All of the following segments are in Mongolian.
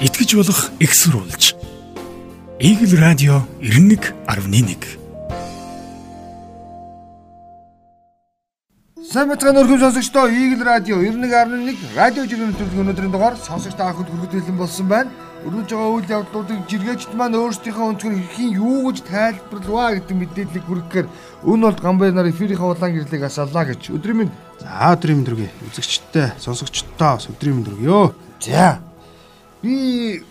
итгэж болох экссурулж. Игэл радио 91.1 Сайн бацхан өргөм сонсогчдоо Игэл радио 91.1 радио жиргэн төлөв өнөөдрийн дугаар сонсогч та бүхэнд хүргэж хэлэн болсон байна. Өргөж байгаа үйл явдлуудыг жиргээчд маань өөрсдийнхөө өнцгөр хэрхэн юу гэж тайлбарлаваа гэдэг мэдээллийг хүргэхээр өн бол гамбай нар эфирийнхаа улаан гэрлийг асаалаа гэж өдрийн минь За өдрийн мэнд хүргэе. Үзэгчдтэй, сонсогчдтой өдрийн мэнд хүргэё. За. Би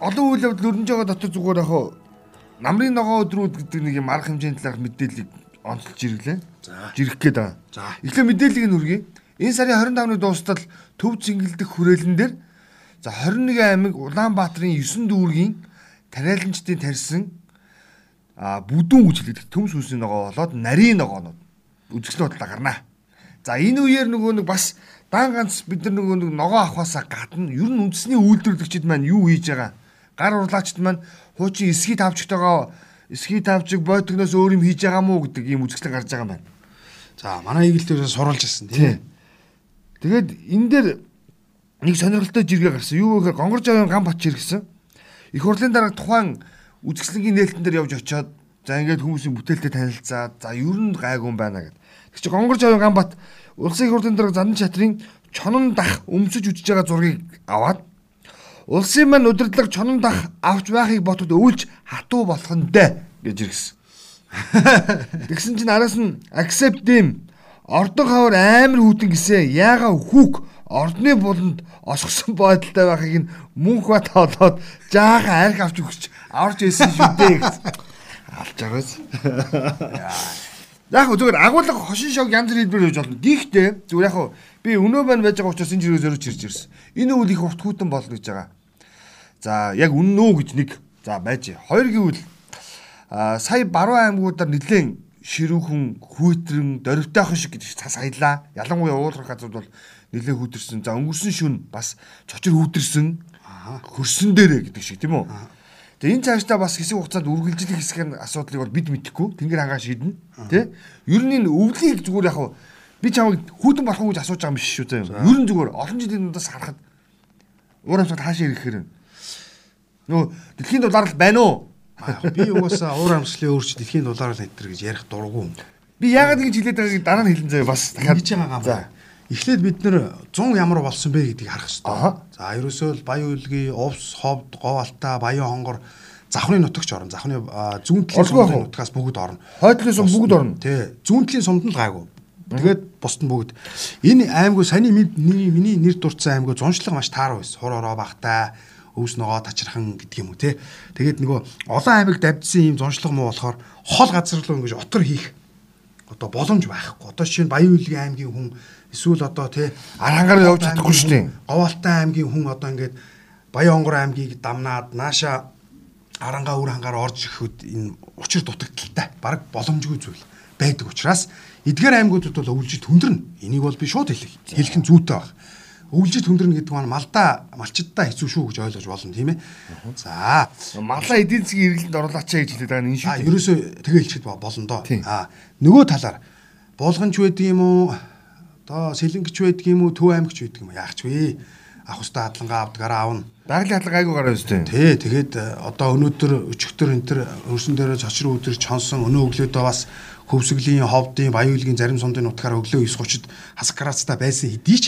олон үйл явдал өрнөж байгаа дотор зүгээр яг намрын ногоо өдрүүд гэдэг нэг юм арга хэмжээний талаарх мэдээллийг онцолж ирлээ. За. Жирэх гээд байгаа. За. Эхлээ мэдээллийг нь хүргэе. Энэ сарын 25-ны дуустал төв цэнгэлдэх хүрээлэн дээр за 21 аймаг Улаанбаатарын 9 дүүргийн тариаланчдын тарьсан а бүдүүн гэж хэлдэг төмс үсний ногоо болоод нарийн ногоонууд үзэсгэлэн бодлоо гарнаа. За энэ үеэр нөгөө нэг бас дан ганц бид нар нөгөө нэг ногоо авахаасаа гадна ер нь үндэсний үйлдвэрлэгчид маань юу хийж байгаа? Гар урлаачд маань хуучин эсхий тавчтайгаа эсхий тавчиг бойтгноос өөр юм хийж байгаа мó гэдэг ийм үзэсгэлэн гарч байгаа юм байна. За манай игэлтээс сурулж ирсэн тийм. Тэгээд энэ дээр нэг сонирхолтой жиргээ гарсан. Юу гэхээр Гонгор жавын ган бат иргэсэн. Их хурлын дараа тухайн үзэсгэлэнгийн нээлтэн дээр явж очиод за ингээд хүмүүсийн бүтээлтэй танилцаад за ер нь гайгүй юм байна гэдэг. Тэг чи Гонгор жавын ган бат улсын хурлын дараа зандан чатрын чонон дах өмсөж үжиж байгаа зургийг аваад улсын маань удирдлага чонон дах авч байхыг ботод өвлж хатуу болох нь дээ гэж иргэсэн. Тэгсэн чинь араас нь accept them ордон хавар амар хүүтэн гисээ яага хүүк ордны буланд осгосон байдалтай байхыг нь мөнх бат олоод жаахан арх авч өгч аварч ийсэн шүү дээ гэж. Алж байгаас. Яг зүгээр агуулга хошин шог янз бүр хэлбэр хийж болно. Гэхдээ зүгээр яг би өнөө байна байж байгаа учраас энэ жиргээ зөрөж ирж ирсэн. Энэ үл их урт хүүтэн болно гэж байгаа. За яг үнэн үү гэж нэг. За байж. Хоёр гэвэл а сая баруун аймагуудаар нэлээд ширүүхэн хүүтрэн дөрвтайхан шиг гэж цас аялаа. Ялангуяа уулах газрууд бол нэлээд хүүтэрсэн. За өнгөрсөн шүн бас чочор хүүтэрсэн. Хөрсөн дээрэ гэдэг шиг тийм үү? Тэгээ энэ цаашдаа бас хэсэг хугацаанд үргэлжлэх хэсгийн асуудлыг бол бид мэдэхгүй. Тэнгэр хангаа шийднэ. Тэ? Ер нь энэ өвлийг зүгээр яг би чамайг хүүтэн болох уу гэж асууж байгаа юм биш шүү заа. Ер нь зүгээр олон жилийн дундаас харахад уур амьсгал хаашаа ирэхээр нөө дэлхийн дулаар л байна уу? Би угаасаа уур амьсгалын өөрч дэлхийн дулаар л нэтэр гэж ярих дурггүй. Би яагаад ингэж хэлээд байгааг дараа нь хэлэн заяа бас дахиад хийж байгаа юм. Эхлээд бид нэр 100 ямар болсон бэ гэдгийг харах хэрэгтэй. За ерөөсөө л баян үлгий, увс, ховд, говалта, баян хонгор завхны нутагч орно. Завхны зүүн талын нутгаас бүгд орно. хойдлоос бүгд орно. Тий. Зүүн талын сумд нь л гайгүй. Тэгээд бусд нь бүгд. Энэ аймагуу саяны ми- миний нэр дурдсан аймагуу зуншлаг маш тааруу байсан. Хур ороо багтай өвс ногоо тачирхан гэдэг юм уу те. Тэгээд нөгөө олон аймаг давдсан юм зуншлаг муу болохоор хол газар руу ингэж отор хийх одоо боломж байхгүй. Одоо нь Баян үлгийн аймгийн хүн эсвэл одоо тий Арангаар явж чадахгүй шүү дээ. Говалтай аймгийн хүн одоо ингээд Баян онгор аймгийг дамнаад нааша арангаа үр хангаар орж ирэхэд энэ учир дутагдaltaй баг боломжгүй зүйл байдаг учраас эдгээр аймагуудад бол өвлжид хүндэрнэ. Энийг бол би шууд хэлэх. Хэлэх нь зүйтэй баг. Өвлжид хүндэрнэ гэдэг нь малдаа малчдаа хэцүү шүү гэж ойлгож болно тийм ээ. За Малаа эдийн засгийн эргэлтэнд оруулаач гэж хэлээд байгаа энэ шүү. А ерөөсөө тэгээ хэлчихэд болно доо. А нөгөө талаар булганч уу? Одоо сэлэнгч байдаг юм уу? Төв аймагч байдаг юм уу? Яахч вэ? Ах устаа хадлагаа авдгаараа авна. Байгалийн хадлага айгуу гараа өстэй. Тий, тэгээд э, одоо өнөөдөр өчигдөр энэ төр өрсөн дээр чочроо өдөр чонсон өнөө өглөөдөө бас хөвсгөлийн ховдын баяуулгийн зарим сундын нутгаар өглөө 9:30-д хаскрацтай байсан хэдий ч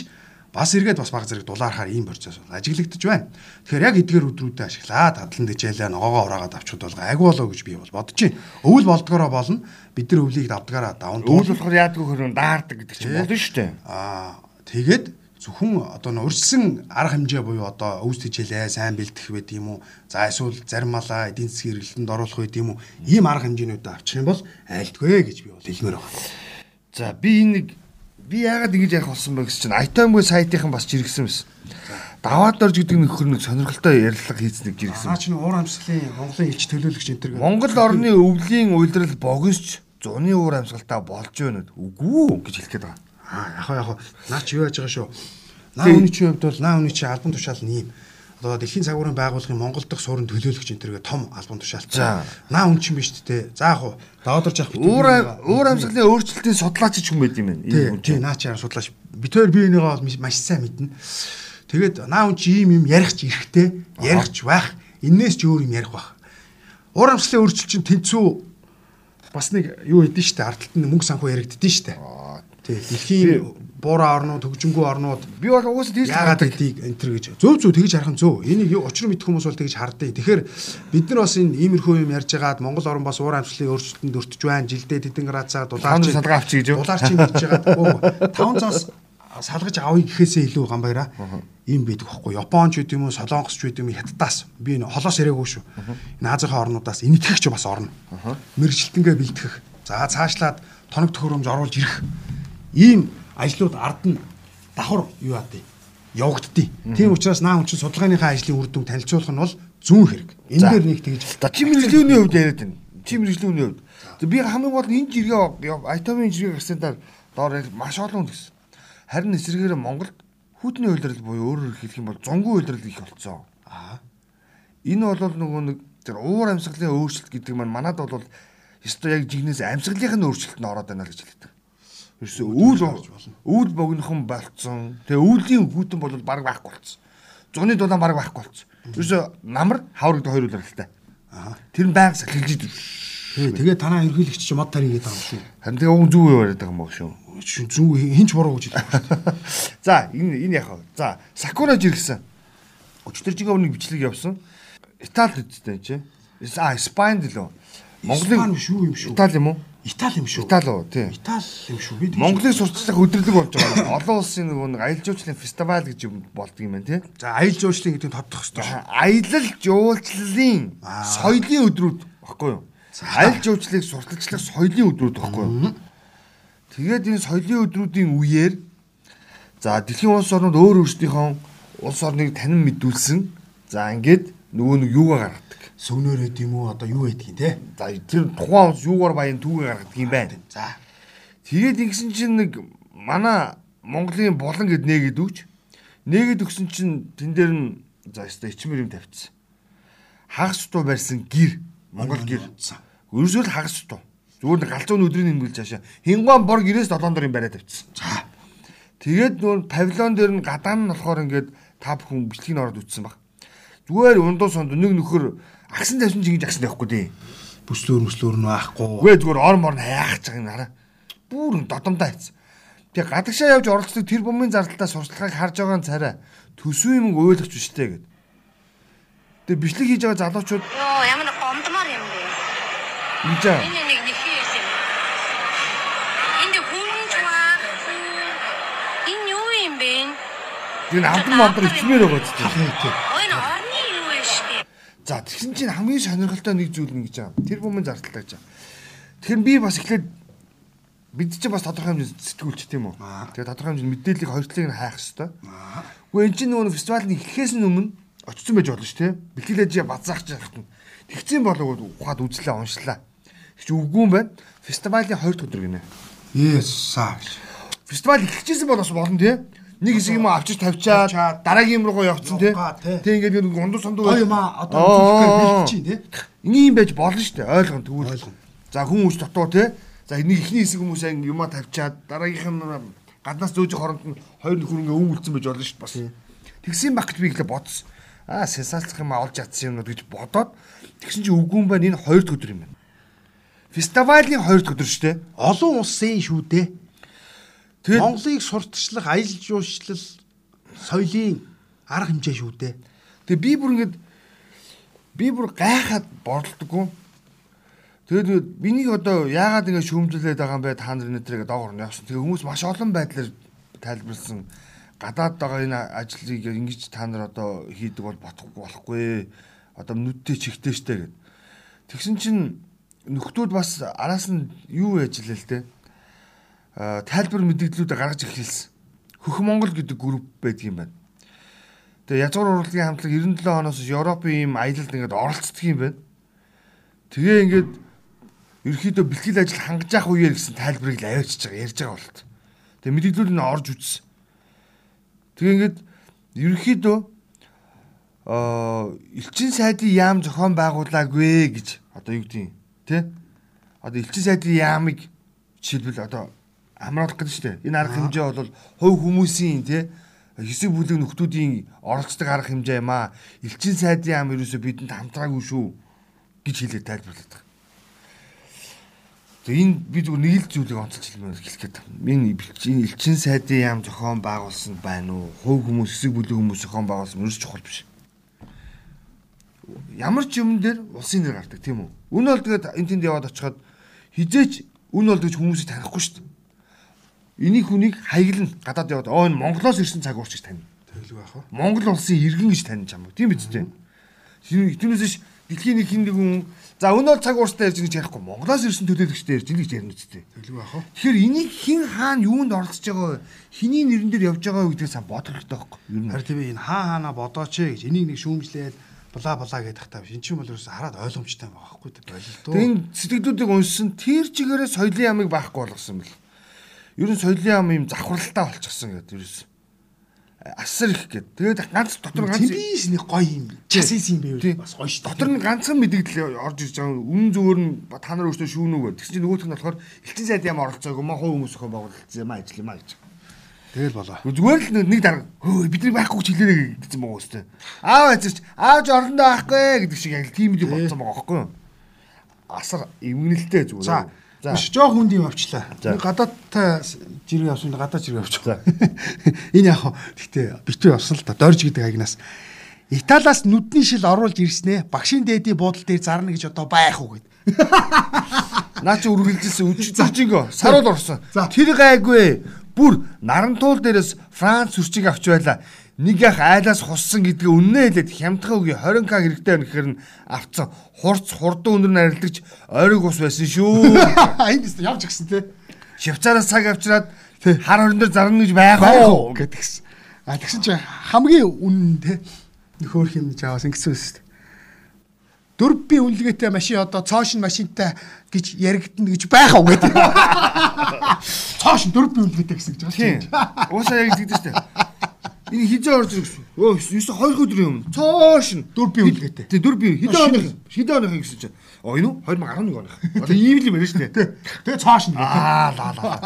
бас эргээд бас баг зэрэг дулаархаар ийм процесс бол ажиглагдчих байна. Тэгэхээр яг эдгээр өдрүүдэд ашиглаад хадлан дэжээлээ ногоогоо ураагаад авчуд бол гайгүй болоо гэж би бол бодож байна. Өвөл болдгороо болно. Бид нар өвлийг давдгаараа даван Өвөл болохоор яадгүй хөрөн даардаг гэдэг чинь болно шүү дээ. Аа тэгээд зөвхөн одоо н урьдсан арга хэмжээ буюу одоо өвс тижээлээ сайн бэлдэх байд юм уу за эсвэл зарим малаа эдийн засгийн эргэлтэнд оруулах байд юм уу ийм арга хэмжээнүүд авчих юм бол айлтгүй гэж би бол хэлмээр байна. За би энэ нэг би яагаад ингэж ярих болсон бэ гэсэн чинь Айтомгүй сайтынхан бас жиргсэн байсан. Даваад орж гэдэг нөхөр нэг сонирхолтой ярилцлага хийцнийг жиргсэн. Аа чи нэг уур амьсгалын Монголын элч төлөөлөгч энэ төр Монгол орны өвлийн уйлдрал богинч зуны уур амьсгалтай болж байна. Үгүй гэж хэлэх гээд байгаа. Аа яг яг наа чи юу яаж байгаа шүү. Наа хүний чинь хувьд бол наа хүний чинь албан тушаал нь ийм. Одоо дэлхийн цагуурын байгууллагын Монгол дахь суурин төлөөлөгч энэ төргээ том албан тушаалтай. Наа хүн чинь биш дээ. За яг давадарч явах Уур уур амьсгалын өөрчлөлтийн судлаач ч юм байд юм байна. Тий, Энэ хүн тий, чинь. наа чаар судлаач. Хоёр би энийгээ бол маш сайн мэднэ. Тэгээд наа хүн чи ийм юм ярих ч эрэхтэй, ярих ч байх. Иннээс ч өөр юм ярих байх. Уур амьсгалын өөрчлөлт чинь тэнцүү бас нэг юу хэдэж штэ ардталт нь мөнгө санхүү яригддээ штэ. Тий. Дэлхийн буураа орнууд, хөгжингүү орнууд. Би бол угаасаа тийж яагаад гэдгийг энэ төр гэж. Зөв зөв тэгж харах нь зөв. Энийг учрын мэдэх хүмүүс бол тэгж хардыг. Тэгэхээр бид нар бас энэ иймэрхүү юм ярьж байгаад Монгол орн бас уур амьсгалын өөрчлөлтөнд өртөж байна. Жилдээ тэдэн градусаар дулаарч салгаа авчиг гэж? Дулаарч юм гэж байгаад 5 цаас салгаж авъя гэхээсээ илүү гамбайраа ийм байдаг байхгүй. Японч гэдэг юм уу? Солонгосч гэдэг юм хятадаас. Би энэ холоос яриаггүй шүү. Энэ Азийн орнуудаас. Энэ итгэгч бас орно. Мэрэгчлэнгээ бэлтгэх. За цаашлаад тоног төхөөрөмж оруулж ирэх. Ийм ажлууд ард нь давхар юу яадыг явагддیں۔ Тийм учраас наа хүн чинь судалгааныхаа ажлын үр дүн танилцуулах нь бол зүүн хэрэг. Энэ дээр нэг тэгж За чи мэрэгжлийн хувьд яриад байна. Чи мэрэгжлийн хувьд. Би хамгийн гол энэ жиргээ айтомын жиргээ акцентаар доор маш олон гэсэн. Харин эсрэгээр Монголд хүүтний үйлрэл буюу өөрөөр хэлэх юм бол зунгийн үйлрэл их болцсон. аа Энэ бол нөгөө нэг тэр уур амьсгалын өөрчлөлт гэдэг маань манад бол ёстой яг жигнэс амьсгалынх нь өөрчлөлт нь ороод байна л гэж хэлдэг. Ерөөсөө үүл үүл богинохон болцсон. Тэгээ үүлийн хүүтэн бол баг байхгүй болцсон. Зуны дулаан баг байхгүй болцсон. Ерөөсөө намар хаврагд хоёр үйлрэлтэй. аа Тэр нь байнга сахилж идэв. Тэгээ танаа ерөнхийлөгч чи мод тарийгээд байгаа юм шүү. Харин тэгээ уг зүг яриад байгаа юм баг шүү. Чи зүү хинч буруу гэж шүү. За энэ энэ вэ? За Сакура жиргсэн. Өчтөр жигээ өмнө бичлэг явсан. Итали үсттэй чи. А Испанд лөө. Монголын юу юм шүү. Итали юм уу? Итали юм шүү. Итали уу тий. Итали юм шүү. Би тэгж- Монголыг сурталчлах өдрлөг болж байгаа. Олон улсын нөгөө нэг аялал жуулчлалын фестивал гэж юм болдго юм байна тий. За аялал жуулчлалын гэдэг нь тодтох хэрэгтэй шүү. Аялал жуулчлалын соёлын өдрүүд баггүй юу? Аялал жуулчлалыг сурталчлах соёлын өдрүүд баггүй юу? Тэгээд энэ соёлын өдрүүдийн үеэр за дэлхийн улс орнууд өөр өөрсдийнхөө улс орныг танин мэдүүлсэн. За ингээд нөгөө нэг юугаа гаргадаг. Сөвнөрөөд юм уу одоо юу байдгийг те. За тэр тухайн улс юугаар баян түүгээ гаргадаг юм байна. За Тэгээд ингэсэн чинь нэг манай Монголын болон гэд нэгэд өгч нэгэд өгсөн чинь тэн дээр нь за өстой ичмэр юм тавьчихсан. Хагас туу барьсан гэр Монгол гэр. Ерөөсөө л хагас туу. Зүгээр нэг галзуу өдрийн нэмгэлж хаашаа. Хингуан бор гэрээс 7 дорын бариад тавьчихсан. за Тэгээд нөр павильон дээр нь гадаан нь болохоор ингээд та бүхэн бичлэгийг нь ороод үтсэн баг. Зүгээр ундуу сонд нэг нөхөр агсан тавьсан чинь гэж агсан тавихгүй дээ. бүслөөр мөслөөр нь байхгүй. Үгүй зүгээр ор мор нь хайхаж байгаа юм хараа. Бүр додомдоо хайц. Тэгээ гадагшаа явж оролцдог тэр бумын зардалтаа сурталчилгааг харж байгаа царай. Төсвийн мөнгө ойлгоч биштэй гэд. Тэгээ бичлэг хийж байгаа залуучууд Йоо, ямар нэг гомдмаар юм бэ? ингэж байгаа. Энэ нэг нэг юм. Энд хүнж байхгүй. Энэ юу юм бэ? Тэр амтан мамтар ичмээр байгаа ч тийм. Энэ орны юу вэ штэ? За тэгсэн чинь хамгийн сонирхолтой нэг зүйл нь гэж байгаа. Тэр бумын зардалтаа гэж. Тэгэхээр би бас эхлээд бид чинь бас тодорхой хэмжээнд сэтгүүлч тийм үү? Тэгээ тодорхой хэмжээнд мэдээллийг хоёр талыг нь хайх хэрэгтэй. Гэхдээ энэ чинь нөгөө фестивал нь эхлэхээс өмнө очсон байж болно шүү, тийм. Бэлтгэл ажээ базаах гэж хахтана. Тэгсэн болов ухаад үзлээ уншлаа. Тэгч үгүй юм байна. Фестивалийн 2 дахь өдөр гинэ. Есаа. Фестивал эхэлчихсэн бол бас болно тийм. Нэг хэсэг юм авчиж тавьчаад дараагийн юм руугаа явцсан тий. Тэг ингээд нэг ундуу сандуу Гоё юм аа одоо үзүүлэхээр бэлтчихин те. Ийм байж болно шүү дээ. Ойлгоно тэгвэл. За хүмүүс дутуу те. За нэг ихний хэсэг хүмүүс ан юмаа тавьчаад дараагийнх нь гаднаас зөөж хоронд нь хоёр нөхөр ингээ өвн үлдсэн байж болно шүү дээ бас. Тэгсэн баг гэж би ихлэ бодсон. Аа сенсацлах юм олж чадсан юмнууд гэж бодоод тэгсэн чинь үгүй юм байна энэ хоёр дахь өдөр юм байна. Фестивалийн хоёр дахь өдөр шүү дээ. Олон улсын шүү дээ. Тэгээд Монголыг сурталчлах аялал жуулчлал соёлын арга хэмжээ шүү дээ. Тэгээ би бүр ингээд би бүр гайхаад борлдоггүй. Тэгээд бинийг одоо яагаад ингэ шүүмжлээд байгаа юм бэ та нар нэтрийг доогор нь явсан. Тэгээ хүмүүс маш олон байдлаар тайлбарлсан. Гадаад байгаа энэ ажлыг ингэж та нар одоо хийдэг бол бодохгүй болохгүй. Одоо нүдтэй чихтэй штэ гэд. Тэгсэн чинь нөхдүүд бас араас нь юу яаж илээ л те. Тайлбар мэдээллүүдэ гаргаж эхэлсэн. Хөх Монгол гэдэг групп байдаг юм байна. Тэгээ язгуур урлагийн хамтлаг 97 оноос Европын ийм аялалд ингээд оролцдог юм байна. Тэгээ ингээд ерөөхдөө бэлтгэл ажил хангаж явах үеэр гэсэн тайлбарыг л аваачиж байгаа ярьж байгаа болт. Тэгээ мэдээлэл нь орж үзсэн. Тэгээ ингээд ерөөхдөө аа элчин сайдын яам зохион байгуулаагүй гэж одоо юу гэдэг юм те одоо элчин сайдын яамыг жишээлбэл одоо хамруулах гэдэг шүү дээ. Энэ арга хэмжээ бол хувь хүмүүсийн те хэсэг бүлэг нөхдүүдийн оролцдог арга хэмжээ юм аа. Элчин сайдын ам ерөөсө бидэнд хамтраагүй шүү гэж хэлээд тайлбарлаад байгаа. Тэгээ энэ би зүгээр нэг л зүйлийг онцолж хэлмээр хэлэх гээд байна. Энэ элчин элчин сайдын яам зохион байгуулсан байна уу? Хувь хүмүүс хэсэг бүлэг хүмүүс зохион байгуулсан ерөөс чухал биш. Ямар ч юм дээр улсын нэр гардаг тийм үү? Үн бол тэгээд энэ тэнд яваад очиход хизээч үн бол гэж хүмүүсийг танихгүй шүү дээ. Энийг хүнийг хаяглан гадаад яваад оо энэ Монголоос ирсэн цаг уурч гэж тань. Тэгэлгүй байх уу? Монгол улсын иргэн гэж таних юм. Тийм биз дээ. Түүнээс дэлхийн нэг хин нэг хүн за өнөө цаг уурстай ярьж гэж ярихгүй Монголоос ирсэн төлөөлөгчтэй ярьж ингэж ярина үстэй. Тэгэлгүй байх уу? Тэгэхээр энийг хин хаана юунд оролцож байгаа вэ? Хиний нэрэн дээр явж байгаа вэ гэдгийг сан бодох хэрэгтэй байхгүй юу? Харин тийм энэ хаа хаана бодооч ээ гэж энийг нэг шүүмжлээд бла бла гэдэг биш. Энд чинь бол ерөөсө хараад ойлгомжтой байгаа байхгүй дээ. Болилдоо. Тэгээ энэ сэтгэлдүүдийг уншсан тэр чигээрээ соёлын ямыг баахгүй болгосон бэл. Ер нь соёлын ям юм завхралтай болчихсон гэдэг ерөөс. Асар их гээд. Тэгээд ганц дотор ганц Тэмбис нэг гоё юм. Часис юм байвал бас гоё шүү. Дотор нь ганцхан мэдээлэл орж ирж байгаа. Үнэн зөвөр нь та нар өөрсдөө шүүнүү гэдэг. Тэгсэн чинь нөгөөх нь болохоор элчин сайд ям оролцоогүй маа хуу хүмүүс өхөө байгуулсан юм ажил юм аа гэж. Тэгэл болоо. Зүгээр л нэг дарга хөө бидний байхгүй гэж хэлээрэй гэсэн байгаа үстэй. Аав эцэрч аавч орондоо байхгүй гэдэг шиг яг л тийм л бодсон байгаа байхгүй юу? Асар эвгэнэлтэй зүгээр. За. За. Биш жоох хүнд юм авчлаа. За. Нэг гадаадтай жиргээ авсан гадаад жиргээ авчихсан. Энэ яг гэхдээ битүү авсан л да. Дорж гэдэг агнаас. Италиас нүдний шил оруулж ирснэ. Багшийн дээдийн буудлын дээр зарна гэж одоо байх уу гэд. Наа чи үргэлжилсэн үч зачинго саруул орсон. Тэр гайгүй. Бүр нарантуул дээрээс Франц сүрчиг авч байла. Нэг яг айлаас хуссан гэдгээ үннээ хэлээд хямдхан үгүй 20к хэрэгтэй байна гэхээр нь авцсан. Хурц хурдан өндөр нарилдагч ойрог ус байсан шүү. Энд тест явж гисэн те. Швейцараас цаг авчираад хар хорон дээр зарна гэж байх уу? гэдгсэн. А тэгсэн чинь хамгийн үнэн те. Нөхөр хэмж аваас ингэсэн үст. Дөрв би үнэлгээтэй машин одоо цоошин машинтай гэж яригдана гэж байх уу гэдэг. Цоошин дөрв би үнэлгээтэй гэсэн гэж байна. Уусаа яг тэгдэж штэ. Энэ хизээ орж ирэх. Өө, юусе хоёр өдрийн өмнө. Цоошин Дөрв би үнэлгээтэй. Тий, дөрв би хэдэн Шинэ. оны хэдэн оны гэсэн чинь. Оо энэ үү? 2011 оны. Одоо ийм л юм байна шүү дээ. Тэгээ цоошин гэдэг. Аа, лаа лаа.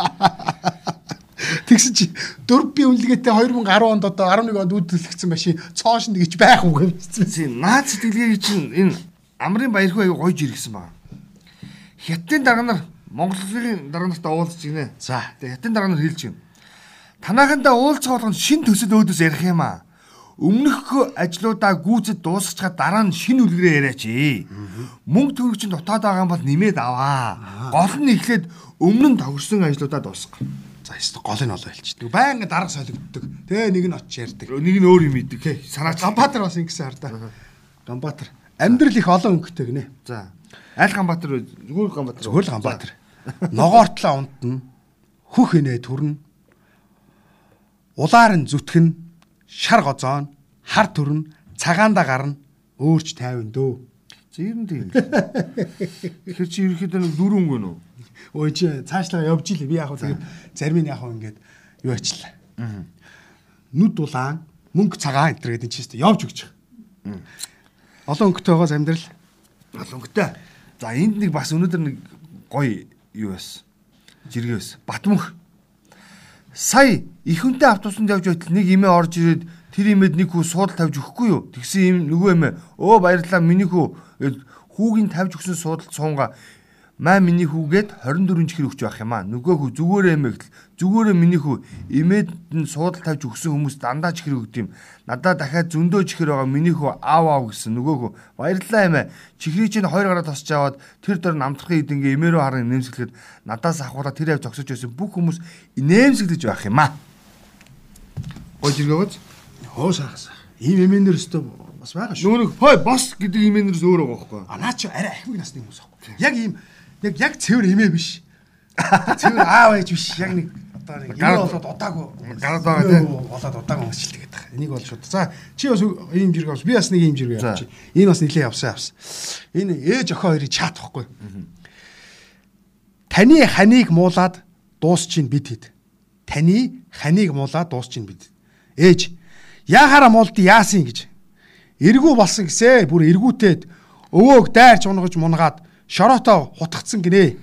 Тэгсэн чи дөрв би үнэлгээтэй 2010 онд одоо 11 онд үүдэлгдсэн машин цоошин гэж байх уу гэсэн. Тий, наад сэтгэлгээ чинь энэ амрын баярхуу аяга гойж иргэсэн байна. Хятадын дарга нар Монголын дарга нартай уулзж гинэ. За. Тэгээ хятадын дарга нар хэлж гин. Танаахандаа уулзах болгонд шин төсөл өөдөөс ярих юм аа. Өмнөх ажлуудаа гүйцэд дуусгачаад дараа нь шинэ үлгэрээ яриач. Мөнгө төгрөг чинь дутаад байгаа юм бол нэмээд аваа. Гол нь эхлээд өмнө нь тохирсон ажлуудаа дуусгах. За ёстой гол нь олоо хэлчихдэг. Баян дарга солигддог. Тэгээ нэг нь очиж ярьдаг. Нэг нь өөр юм идэг. Санаач. Гамбатар бас ингэсэн хардаа. Гамбатар. Амьдрал их олон өнгөтэй гинэ. За. Айл Ганбаатар вэ? Зүгээр л Ганбаатар. Зүгээр Гамбатар. Ногоортлоо унтна. Хөх инээ төрнө. Улаар нь зүтгэн, шар гозоон, хар төрнө, цагаанда гарна, өөрч тайван дөө. Зэр нь тийм. Тэгэхээр чи ерөөхдөө нэг дөрөв өнгө нөө. Өө чи цаашлаа явж илээ. Би яг хөө тэгээд зарим нь яг хөө ингээд юу ачлаа. Нүд дулаан, мөнгө цагаан энэ гэдэг чинь явж өгч. Олон өнгөтэй байгаас амьдрал. Алонгтой. За энд нэг бас өнөөдөр нэг гоё юу байсан. Жиргээ байсан. Батмөнх. Сая их хүнтэй автобусанд явж байтал нэг имээ орж ирээд тэр имээд нэг хүү суудал тавьж өгөхгүй юу? Тэгсэн юм нөгөө эмээ. Өө баярлалаа миний хүү хүүгийн тавьж өгсөн суудалд суунга маа миний хүүгээд 24 чихэр өгч байх юм аа. Нөгөө хүү зүгээрээ эмээ гэтэл зүгээрээ миний хүү имээд нь суудал тавьж өгсөн хүмүүс дандаа чихэр өгд юм. Надаа дахиад зөндөө чихэр байгаа миний хүү аав аав гэсэн нөгөө хүү баярлалаа эмээ. Чихрийг чинь хоёр гараа тосч аваад тэр дор намтрахын идэнгээ эмээрөө харан нэмсэглэхэд надаас ахуулаад тэр авь зогсож байсан бүх хүмүүс нэмсэглэж байх юм аа. Хөө сахас. Ийм эмээнэр өстөө бас байгаа шүү. Нөгөө нэг хой бос гэдэг имэнэрс өөр байгаа байхгүй. А наа чи арай ахмиг насны хүмүүс аахгүй. Яг ийм яг яг цэвэр эмээ биш. Цэвэр аав ээж биш. Яг нэг одоо нэг юм болоод удаагүй. Гараад байгаа тийм. Болоод удаагүй хөсчилдэг гэдэг. Энийг бол шууд. За чи бас ийм зэрэг авс. Би бас нэг ийм зэрэг авчих. Энэ бас нилээ явсан авс. Энэ ээж охин хоёрыг чаат واخгүй. Таны ханыг муулаад дуус чинь бид хэд. Таны ханыг муулаад дуус чинь бид. Ээж яхара муулд яасын гэж. Эргүү болсон гэсэ. Бүр эргүүтээд өвөөг дайрч унгаж мунгаад шороотоо хутгцсан гинэ.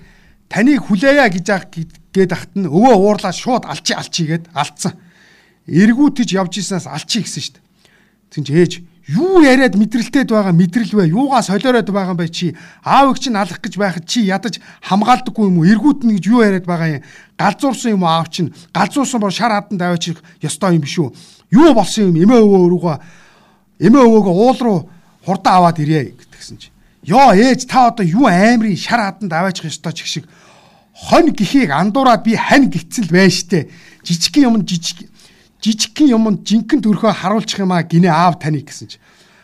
Таныг хүлээя гэж ах гээд ахт нь өвөө уурлаа шууд алчи алчи гээд алдсан. эргүүтэж явж иснаас алчи гэсэн. Тэгин чи ээж юу яриад мэдрэлтэд байгаа мэдрэл вэ? Юугаа солиороод байгаа юм бэ чи? Аавыг чинь алах гэж байхад чи ядаж хамгаалдаггүй юм уу? Эргүүт нь гэж юу яриад байгаа юм? Галзуурсан юм уу аав чинь? Галзуурсан бор шар хадан даваачих ёстой юм биш үү? Юу болсон юм? Эмээ өвөө өрөөгөө эмээ өвөөгөө уул руу хурдан аваад ирээ гэсэн чи. Йоо ээж та одоо юу аамрын шар хадан даваачих ёстой ч шиг хонь гихийг андуураад би хань гитсэл байж штэ. Жижигхэн юм жижиг жижигхэн юмд жинхэнэ төрхөө харуулчих юм а гинэ аав таны гэсэн чи.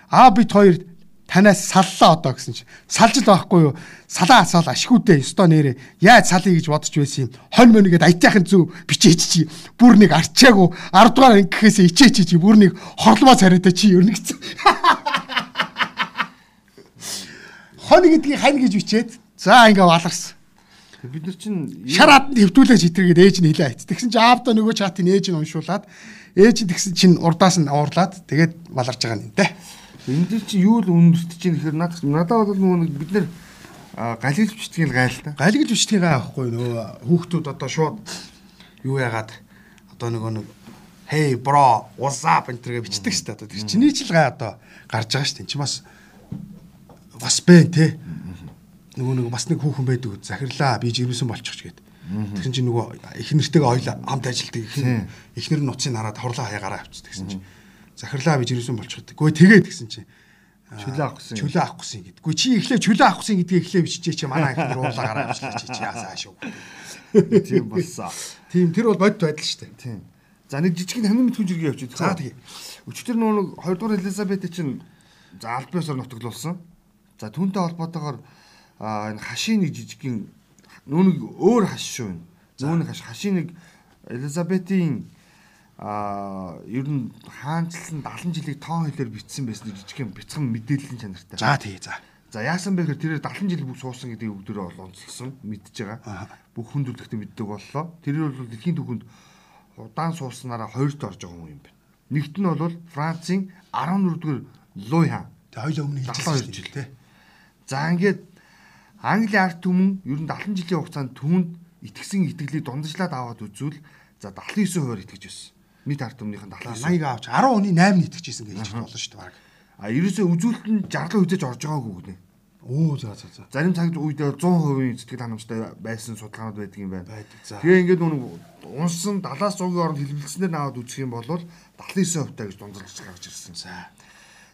Аав бит хоёр танаас саллаа одоо гэсэн чи. Салж л байхгүй юу? Салаа асаал ашгүйдээ өстой нэрээ. Яаж салъя гэж бодож байсан юм. Хонь мөнийгэд аятайхан зүв бичээч чи. Бүр нэг арчаагүй 10 дугаар ангихээс ичээч чи. Бүр нэг хорломоо царайтай чи өрнөгцөн. Хонь гэдгийг хань гэж бичээд за ингээ валарсан. Бид нар чинь Шараад нь хөвтүүлээж хитргээд ээж нь хилээ айц. Тэгсэн чинь аавда нөгөө чатын ээж нь уншуулад ээж нь тэгсэн чинь урдаас нь уурлаад тэгээд баларж байгаа юм дээ. энэ дэр чинь юу л үнэртэж чинь гэхээр надад надад бол нөгөө бид нар галилж бичдгийг гайл та. Галиглж бичтгийг аахгүй нөгөө хүүхдүүд одоо шууд юу яагаад одоо нөгөө нэг hey bro what's up энэ төргээ бичдэг шүү дээ. Тэр чиний ч л гай одоо гарч байгаа шүү дээ. Энд чи бас бас бэ те нөгөө нэг бас нэг хүүхэн байдаг захирлаа би жирэмсэн болчих ч гээд. Тэгсэн чинь нөгөө их нэртэйгээ ойлаа хамт ажилтдаг их ихнэр нь нуцыг хараад хорлоо хаягараа авчих тэгсэн чинь захирлаа би жирэмсэн болчих гээд. Гүй тэгээд тэгсэн чинь Чөлөө авах гэсэн. Чөлөө авах гэсэн гэдэг. Гүй чи эхлээ чөлөө авах гэсэн гэдгийг эхлээ биччихээ чи манай ихнэр уулаа гараа авчлаа чи чи яасаа шүү. Тийм болсон. Тийм тэр бол бодит байдал шүү дээ. Тийм. За нэг жижиг хамын мэдхүүн жиргээ явчих. За тэгье. Өчтөр нөгөө нэг 2 дугаар Элизабет чинь за аль биесээр нутаглуулсан. За түүнтэй холбоотойгоор энэ хашийн нэг жижигхэн нүүн нэг өөр хаш шүү энэ. Нүүн хаш хашийн нэг Элизабетийн а ер нь хаанчлан 70 жилиг тоон хэлээр бичсэн байсан жижигхэн бяцхан мэдээллийн чанартай. За тий за. За яасан бэ гэхээр тэрээр 70 жил бүх суусан гэдэг өгдөрөө бол онцлсон мэдж байгаа. Бүх хүндрэлттэй мэддэг боллоо. Тэр бол дэлхийн түүхэнд удаан сууснараа хоёрт орж байгаа хүн юм байна. Нэгт нь бол Францын 14 дугаар Луи хаан. Тэг хоёлаа өмнө хэлжсэн 72 жил те. За ингээд Англи арт түмэн ер нь 70 жилийн хугацаанд түүнд итгэсэн итгэлийг дундажлаад аваад үзвэл за 79% итгэж байсан. Нийт арт түмнийхэн 79%. 80 авч 10 оны 8 итгэжсэн гэж хэлж болно шүү дээ баг. А ерөөсөө үзүүлэлт нь жарлаа үзэж орж байгаагүй гэнэ. Оо за за за. Зарим цагт үед 100% сэтгэл ханамжтай байсан судалгаанууд байдаг юм байна. Байдаг. Тэгээ ингээд нүг унсан 70-аас 100-ийн оронд хэлбэлцснээр наваад үзэх юм бол 79% таа гэж дунджалж гарч ирсэн. За.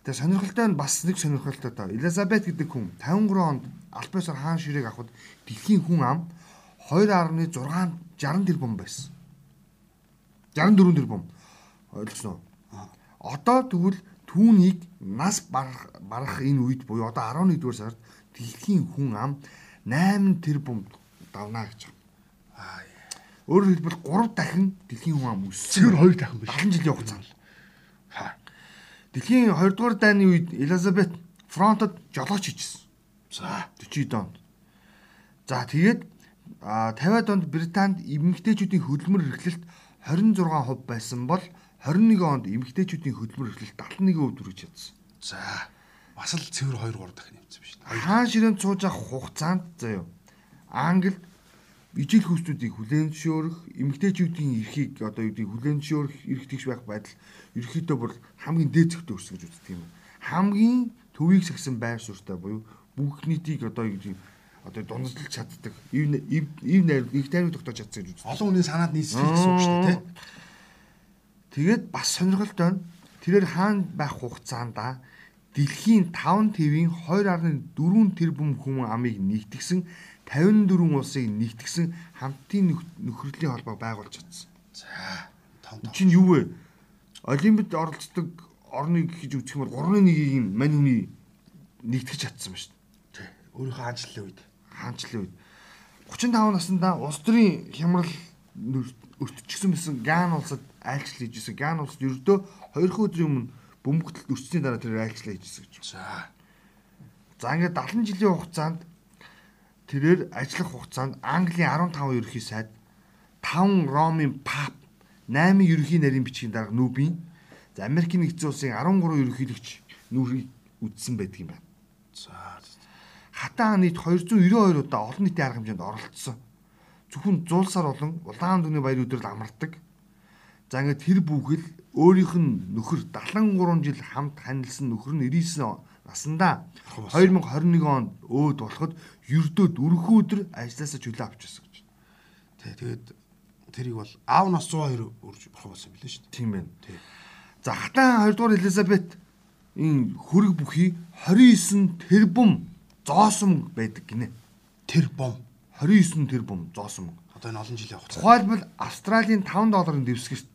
Тэгээ сонирхолтой нь бас нэг сонирхолтой таа. Элизабет гэдэг хүн 53 онд Альбесор хаан ширээг авахд дэлхийн хүн ам 2.6 60 тэрбум байсан. 64 тэрбум. Ойлгосноо. Одоо тэгвэл түүнийг нас барах энэ үед буюу одоо 11 дугаар сард дэлхийн хүн ам 8 тэрбум давна гэж байна. Өөрөөр хэлбэл 3 дахин дэлхийн хүн ам өссөн. Зөвхөн 2 дахин биш. 70 жилийн хугацаанд. Дэлхийн 2 дугаар дайны үед Элизабет фронтод жолооч хийжсэн. За. 40 онд. За тэгээд а 50-аад онд Британд эмэгтэйчүүдийн хөдөлмөр эрхлэлт 26% байсан бол 21 онд эмэгтэйчүүдийн хөдөлмөр эрхлэлт 71% хүрэж чадсан. За. Бас л цэвэр 2 3 дахин нэмсэн биш. Хаан ширээнд сууж авах хугацаанд заяа. Англид ижил хүүхдүүдийг хүлээн зөвшөөрөх, эмэгтэйчүүдийн эрхийг одоо юу гэдэг хүлээн зөвшөөрөх эрх тэгш байх байдал ерөөхдөө бүр хамгийн дээд зэгтээ өрсө гэж үздэг юм. Хамгийн төвийг сагсан байр суурьтай буюу бүх нийтийг одоо юу гэдэг одоо дундалж чаддаг. Ив ив найр их тайван тогтоож чадсан гэж үздэг. Олон хүний санаад нийцлэх гэсэн үг шүү дээ, тий. Тэгээд бас сонирхолтой нь тэрээр хаана байх хугацаанд дэлхийн 5 твийн 2.4 тэрбум хүн амыг нэгтгсэн 54 улсыг нэгтгсэн хамтын нөх- нөхрөлийн холбоо байгуулж чадсан. За. Том том. Чинь юу вэ? Олимпиад оролцдог орныг гэж үзэх юм бол 3-1-ийг нь мань хүний нэгтгэж чадсан ба шүү дээ. Өөрийнхөө хаанчлалын үед. хаанчлалын үед 35 наснда улс төрийн хямрал өртчихсөн байсан Ган улсад айлчлал хийжсэн. Ган улсад ердөө 2 өдрийн өмнө бөмбөгтөлд өрчсөний дараа тэр айлчлал хийжсэн гэж. За. За ингээд 70 жилийн хугацаанд тэрээр ажиллах хугацаанд Английн 15 ерөнхий сайд 5 Ромын пап 8 ерөнхий нарийн бичгийн дарга нүүбийн за Америкийн нэгдсэн улсын 13 ерөнхийлөгч нүрийг үдсэн байдаг юм байна. За. хатаа нийт 292 удаа олон нийтийн арга хэмжээнд оролцсон. Зөвхөн зуулсаар болон улаан дүний баяр өдрөл амардаг. За ингээд тэр бүхэл өөрийнх нь нөхөр 73 жил хамт ханилсан нөхөр нь 99 наснда 2021 онд өөд болоход ердөө дөрвөн өдөр ажилласаа чөлөө авчихсан гэж. Тий, тэгээд тэрийг бол аав нас 102 өрж бурхан болсон билээ шүү дээ. Тийм байна. Тий. За хатан 2 дугаар Элизабет энэ хөрөг бүхий 29 тэрбум зоосом байдаг гинэ. Тэр бом. 29 тэрбум зоосом. Одоо энэ олон жилийн хугацаа. Тухайлбал Австралийн 5 долларын дэвсгэрт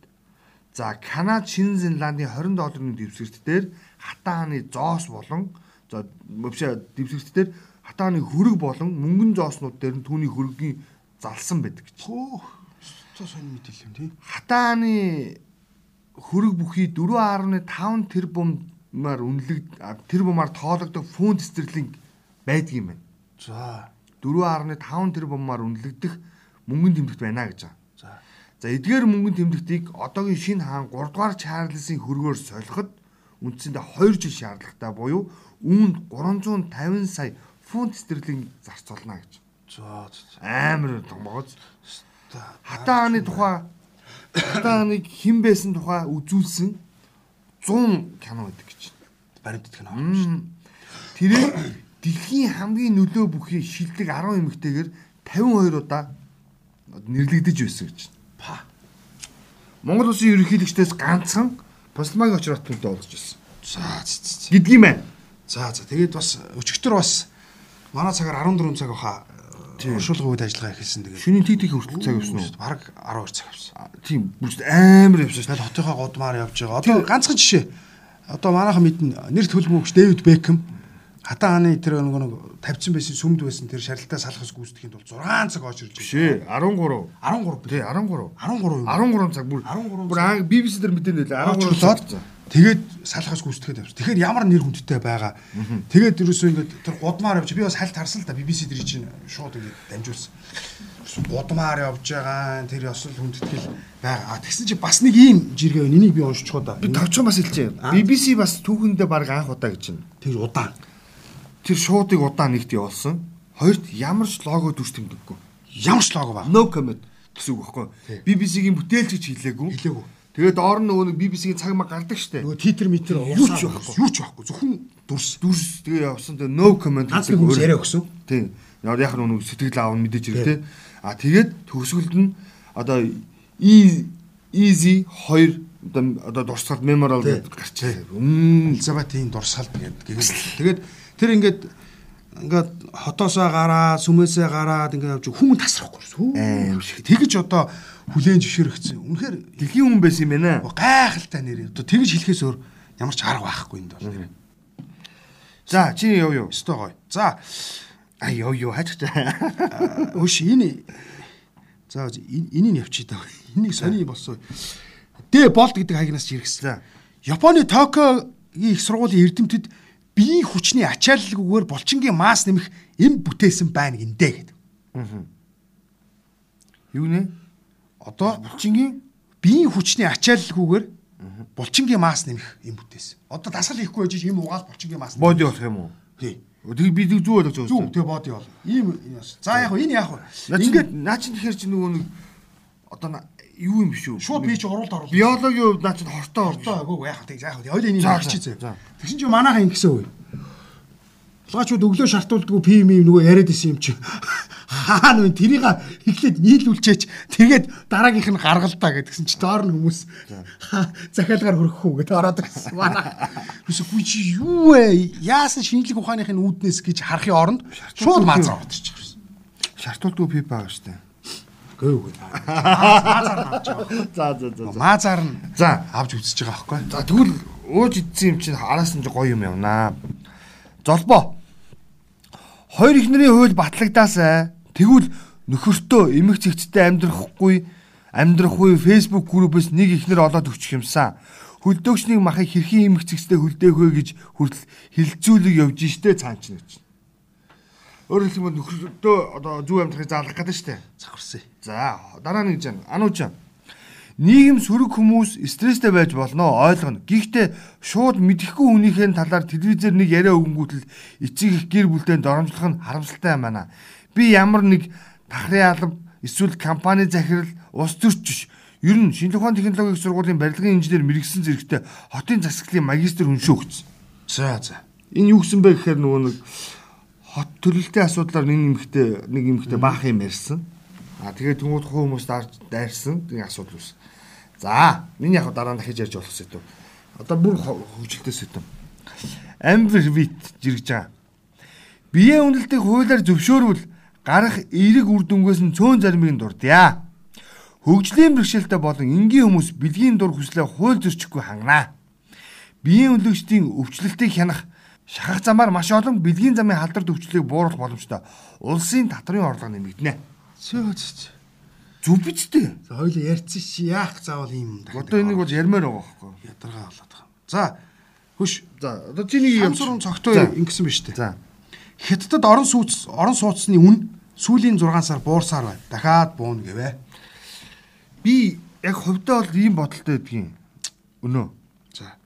за Канада, Шинэ Зеландын 20 долларын дэвсгэрт дээр хатан хааны зоос болон за мөвшө дэвсгэрт дээр хатан хааны хөрөг болон мөнгөн зооснууд дээр нь түүний хөрөгийн залсан байдаг гэж. Хөөх. Цоо сонь мэдээлэл юм тий. Хатан хааны хөрөг бүхий 4.5 тэрбумаар үнэлэг тэрбумаар тоологдох фунт стерлинг байдаг юм байна. За. 4.5 тэрбумаар үнэлэгдэх мөнгөн тэмдэгт байна гэж байгаа. За. Эдгээр мөнгөн тэмдэгтийг одоогийн шинэ хаан 3 дугаар Чарльзын хөргөөр солиход үндсэндээ 2 жил шаардлагатай буюу үүнд 350 сая фунт стерлинг зарцуулна гэж. За. Амар том богоц. Хатаа хааны тухай хатаа хааныг хэн байсан тухай үзүүлсэн 100 кино байдаг гэж. Баримт идэх нь. Тэрээр дэлхийн хамгийн нөлөө бүхий шилдэг 10 эмэгтэйгээр 52 удаа нэрлэгдэж байсан гэж. Монгол улсын ерөнхийлөгчдөөс ганцхан Пасламагийн очрот төлдөө олж ирсэн. За. Гэдгийм байна. За за тэгээд бас өчигдөр бас манай цагаар 14 цаг баха уршуулгын үед ажиллагаа эхэлсэн тэгээд Шөнийн тиг тиг хүртэл цаг явсан уу? Бараг 12 цаг авсан. А, Тийм бүр амар явсан шүү. Тэгээд хотынхоо гудмаар явж байгаа. Одоо ганцхан жишээ. Одоо манайхан мэднэ нэр төлбөмбөгч Дэвид Бекхэм хатаа хааны тэр нэг нэг тавьсан байсан сүмд байсан тэр шарилтаа салахс гүйцэтгэхийн тулд 6 цаг очирж Бишээ 13 13 тий 13 13 юу? 13 цаг бүр 13 бүр анги BBC дээр мэдэн нэлээ 13 13 цаг. Тэгээд салахаас гүйцэтгэхэд явсан. Тэгэхээр ямар нэр хүндтэй байгаа. Тэгээд ерөөсөө ингээд тэр гудмаар явж би бас хальт харсан л да BBC дээр чинь шууд ингээд дамжуулсан. Гудмаар явж байгаа тэр ёсол хүндэтгэл байгаа. Тэгсэн чи бас нэг ийм жиргээ байна. Энийг би уншчихоо да. Би тавчхан бас хэлчихэ. BBC бас түүхэндээ баг анх удаа гэж байна. Тэр удаан. Тэр шуудыг удаан нэгт явуулсан. Хоёрт ямар ч лого дүрс тэмдэггүй. Ямар ч лого баг. No comment гэсэн үг байхгүй. BBC-гийн бүтээлч гэж хэлээгүй. Хэлээгүй. Тэгээд доор нь нөгөө BBC-гийн цаг маг гардаг штэ. Нөгөө титр метр байхгүй. Юу ч байхгүй. Зөвхөн дүрс. Дүрс тэгээ явсан тэгээ no comment нэг хүмүүс яриа өгсөн. Тийм. Яг яг нэг сэтгэл аав нь мэдээж те. А тэгээд төгсгөлд нь одоо E- easy 2 одоо одоо дурсгалт memorial гэдэг гарчээ. Элизабетийн дурсгалт гэдэг. Тэгээд тэр ингээд ингээд хотоосоо гараад сүмээсээ гараад ингээд явж хүн тасрахгүй шүү. Аим шиг. Тэгэж одоо хүлэн зөвшөөрөгцсөн. Үнэхээр дэлхийн хүн байсан юм байна. гайхалтай нэр. Одоо тэгэж хэлэхээс өөр ямар ч арга байхгүй энд бол. За чи яв юу? Өстой гоё. За А яв юу хаач. Өш энэ За энийг явчих даа. Энийг сони болсон. Дэ болт гэдэг хаягнаас ч иргэсэн. За. Японы Токиогийн их сургуулийн эрдэмтэд биеийн хүчний ачааллгүйгээр булчингийн мас нэмэх эм бүтээсэн байна гиндэ гэдэг. Юу нэ? Одоо Булчингийн биеийн хүчний ачааллгүйгээр булчингийн мас нэмэх эм бүтээсэн. Одоо дасгал хийхгүй байж эм угаал булчингийн нэмэх. боди болох юм уу? Тий. Тэгээ би зүг болгож байгаа. Зүг тэгээ боди бол. Ийм. За яг энэ яг. Ингээд наа чи тэгэхээр чи нөгөө нэг одоо юу юм биш үү? шууд би чи уралд оруулах. биологийн хувьд наа чи хортой ортой. Одоо агуу яг тэг яг хөө. Хоёул энийг За, хэлчих за, зэ. за. Тэгсэн чи манайхан ингэсэн үе. Улгаачууд өглөө шартуулдаггүй пим юм нөгөө яриад исэн юм чи. Хаа нүн тэрийг эхлээд нийлүүлчээч тэгээд дараагийнх нь гаргалтаа гэдгсэн чи доор нь хүмүүс захиалгаар хөрөх үү гэдээ ороод ирсэн. Манай. Юусе чи юу вэ? Яасан шинжлэх ухааныхын үүднээс гэж харахын оронд шууд маазар ирсэн. Шартуулдгүй пип байгаа штэ. Гүй гүй. Маазар авч байгаа. За за за. Маазар нь За. авч үзэж байгаа байхгүй. За тэгвэл ууж идсэн юм чинь араас нь гоё юм явнаа. Золбоо. Хоёр ихнэрийн хууль батлагдаасай. Тэгвэл нөхөртөө эмэг цэгцтэй амьдрахгүй амьдрахгүй Facebook группээс нэг ихнэр олоод өгчих юмсан. Хөлдөөгчнийг махыг хэрхэн эмэг цэгцтэй хөлдөөх вэ гэж хүртэл хилцүүлэг явж штэ цаанч нэг чинь. Өөрөөр хэлбэл нөхөртөө одоо зүв амьдрахыг заалгах гэдэг штэ. Завхарсан. За дараа нэг жан анууч. Нийгэм сөрөг хүмүүс стресстэй байж болно ойлгоно. Гэхдээ шууд мэдэхгүй хүнийхээ талаар телевизээр нэг яриа өгөнгүүтэл эцэг их гэр бүлтэй доромжлох нь харамсалтай юм байна. Би ямар нэг тахрын алба эсвэл компани захирал ус төрч биш. Ер нь шинжлэх ухааны технологийн сургуулийн барилгын инженер мэрэгсэн зэрэгтэй хотын засаглалын магистр хүн шүү гэж. За за. Энэ юу гэсэн бэ гэхээр нөгөө нэг хот төрөлтийн асуудлаар нэг эмэгтэй нэг эмэгтэй баах юм ярьсан. А тэгээд тэмүүд хүмүүс дайрсан нэг асуудал үүс. За, миний яг дараа нь дахиж ярьж болох сэдв. Одоо бүр хөгжилтэй сэдв. Amber Wit жиргэж байгаа. Биеэ үнэлтийг хуулиар зөвшөөрвөл гарах эерэг үр дүнгээс нь цөөн заримыг дурдъя. Хөгжлийн бэрхшээлтэй болон энгийн хүмүүс бэлгийн дур хүслээ хууль зөрчихгүй хангана. Биеийн үнэлэгчдийн өвчлөлтийг хянах шахах замаар маш олон бэлгийн замын халдвар төвчлөлийг бууруулах боломжтой. Улсын татрын орлого нэмэгдэнэ. Цөө. Зүв биз дээ. За хоёул ярьсан чи яах заавал юм дахиад. Одоо энийг бол ярмаар байгаа байхгүй. ядаргаа болоод байгаа. За хөш За одоо чиний юм Самсурын цогтой ингэсэн биз дээ. За. Хятадд орон сууц орон сууцны үн сүүлийн 6 сар буурсаар байна. Дахиад бууна гэвэ. Би яг хувьдаа бол ийм бодолтой байдгийн. Өнөө. За.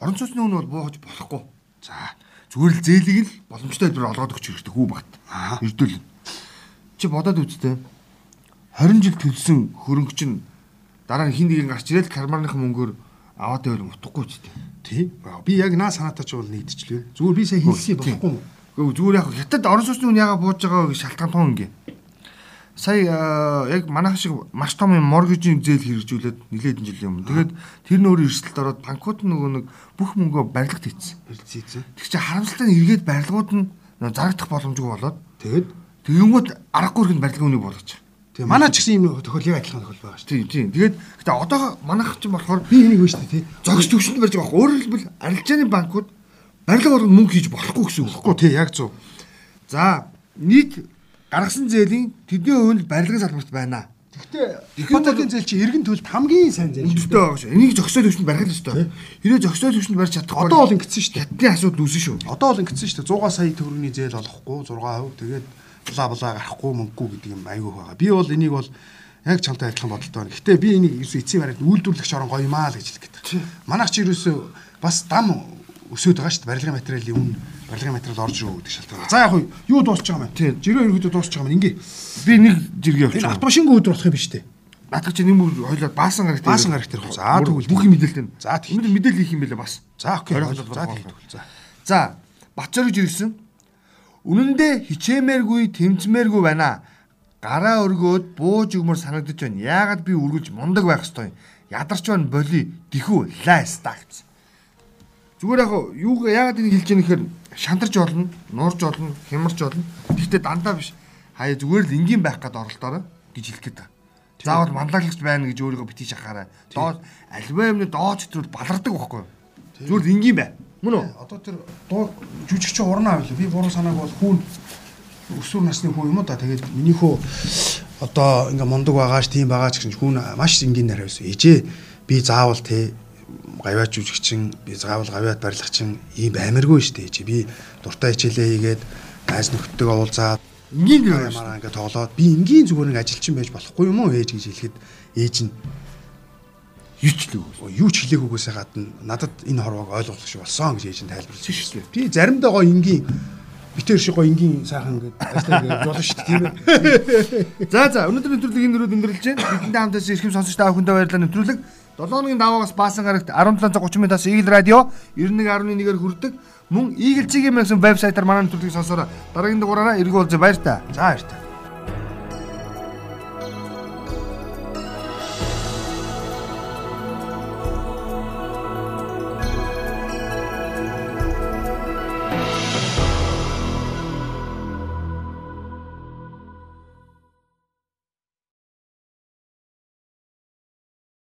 Орон сууцны үн бол буухаж болохгүй. За. Зүгээр л зээлийг л боломжтой хэлбэр олгоод өгч хэрэгтэй хүү багт. Аа. Эрдүүл. Чи бодоод үзтээ. 20 жил төлсөн хөрөнгө чинь дараа хин нэгэн гарч ирээд кармарныхан мөнгөөр аваад байвал утгагүй ч тийм. Тий. Би яг наа санаатай ч бол нэгдчихлээ. Зүгээр би сая хэлсэн болохгүй юм. Гэхдээ зүгээр яг хятад орон сууцны үн яага бууж байгаа шалтгаан тун ингээ. Сая яг манайх шиг маш том юм моргижийн зээл хэрэгжүүлээд нэлээд жилийн өмнө. Тэгээд тэр нь өөрөө эрсдэлд ороод банкуд нөгөө нэг бүх мөнгөө барилгад хийцэн. Хэлцээ. Тэг чи харамсалтай нь эргээд барилгууд нь зарагдах боломжгүй болоод Тэгэд тэгэнгүүт аргагүй хэрэг барилгын үнийг болгож байгаа. тэгээ манай ч гэсэн юм тохиол яг адилхан тохиол байгаа шүү. Тийм тийм. Тэгээд гэтээ одоо манайх ч болохоор Би энийг вэ шүү дээ зогс төвшөнд барьж байгаа. Өөрөөр хэлбэл арилжааны банкуд барилга болгоно мөнгө хийж болохгүй гэсэн үг. Тэгэхгүй тий яг зөв. За нийт гаргасан зээлийн тэдний хувь нь барилгын салбарт байна. Гэхдээ ипотекийн зээл чи эргэн төлөлт хамгийн сайн зээл. Өндөртэй байгаа шүү. Энийг зөксөө төвшөнд барих л ёстой. Хэрэг зөксөө төвшөнд барьж чадахгүй. Одоо бол ингэсэн шүү. Хятадны асуудал үүсэн шүү. Одоо бол ингэсэн шүү дээ. 100 сая төгрөгийн зээл олохгүй 6%. Тэгээд бла бла гарахгүй мөнгөгүй гэдэг юм айгүй байгаа. Би бол энийг бол яг чамтай адилхан бодолтой байна. Гэтэ би энийг ерөөсөө эцсийн баримт үйлдвэрлэгч орон гоё юмаа л гэж хэлэх гэдэг. Манайх чи ерөөсөө бас дам өсөд байгаа шүү дээ. Барилгын материалын үн барилгын материал орж ирүү гэдэг шалтгаан. За яг юу дуусч байгаа юм? Тийм. Жирийн ерөөдөө дуусч байгаа юм. Ингээ. Би нэг жиргээ Энэ авчих. автомашингүй өдөр болох юм биш үү? Наадах чи нэг мөр хойлоо баасан гарагтай. Баасан гарагтай. За, тэгвэл бүх мэдээлэл. За. Өмнө мэдээлэл хийх юм байлаа бас. За окей. За тэгвэл за. За, Батцорыг жиргсэн. Үнэн дээр хичээмээргүй, тэмцмээргүй байна. Гараа өргөөд бууж өгмөр санагдаж байна. Яагаад би үргэлж мундаг байх ёстой юм? Ядарч байна боли тэхүү лайс тагц. Зүгээр яг юу яагаад энийг хэлж яах гэхээр шантарч болно, нуурж болно, хямарч болно. Гэхдээ дандаа биш. Хаяа зүгээр л энгийн байх гээд оролдоорой гэж хэлэх гээд байна. Заавал манлаглагч байна гэж өөрийгөө битгий шахаарай. Доод альва юмны доод хэтрүүл балардаг байхгүй юу? Зүгээр л энгийн бай. Мөн үү? Одоо тэр дуу жүжигч урнаа байлаа. Би буруу санааг бол хүүн өсвөр насны хүн юм уу да. Тэгээд миний хөө одоо ингээ мундаг байгаа ш, тийм байгаа ч гэсэн хүүн маш энгийн нарай байсан. Ээжээ би заавал те гавьяач жүжигчин, би заавал гавьяат барилгачин ийм амаргүй штэ ээжээ. Би дуртай хичээлээ хийгээд гайз нөхдөд уулзаад Энгийн л ямаараа ингээ тоглоод би энгийн зүгээр нэг ажилчин байж болохгүй юм уу ээж гэж хэлэхэд ээж нь юучлээ. Оо, юу ч хэлээгүйгээс гадна надад энэ хорвоог ойлгох шиг болсон гэж ээж нь тайлбарласан шүү дээ. Би заримдаа гоё энгийн битэр шиг гоё энгийн сайхан ингээд ингээд болно шүү дээ тийм ээ. За за өнөөдөр нэвтрүүлэг энэ дөрөв өндөрлөж байна. Бидэнд хамтаас ирхэм сонсогч та бүхэндээ баярлалаа нэвтрүүлэг. 7 хоногийн даваагаас баасан гарагт 1730 минутаас Eagle Radio 91.1-ээр хүрдэг. Мөн Eagle CGM гэсэн вебсайтаар манай нэвтрүүлгийг сонсороо. Дараагийн дугаараараа эргүүлж баяр та. За баяр та.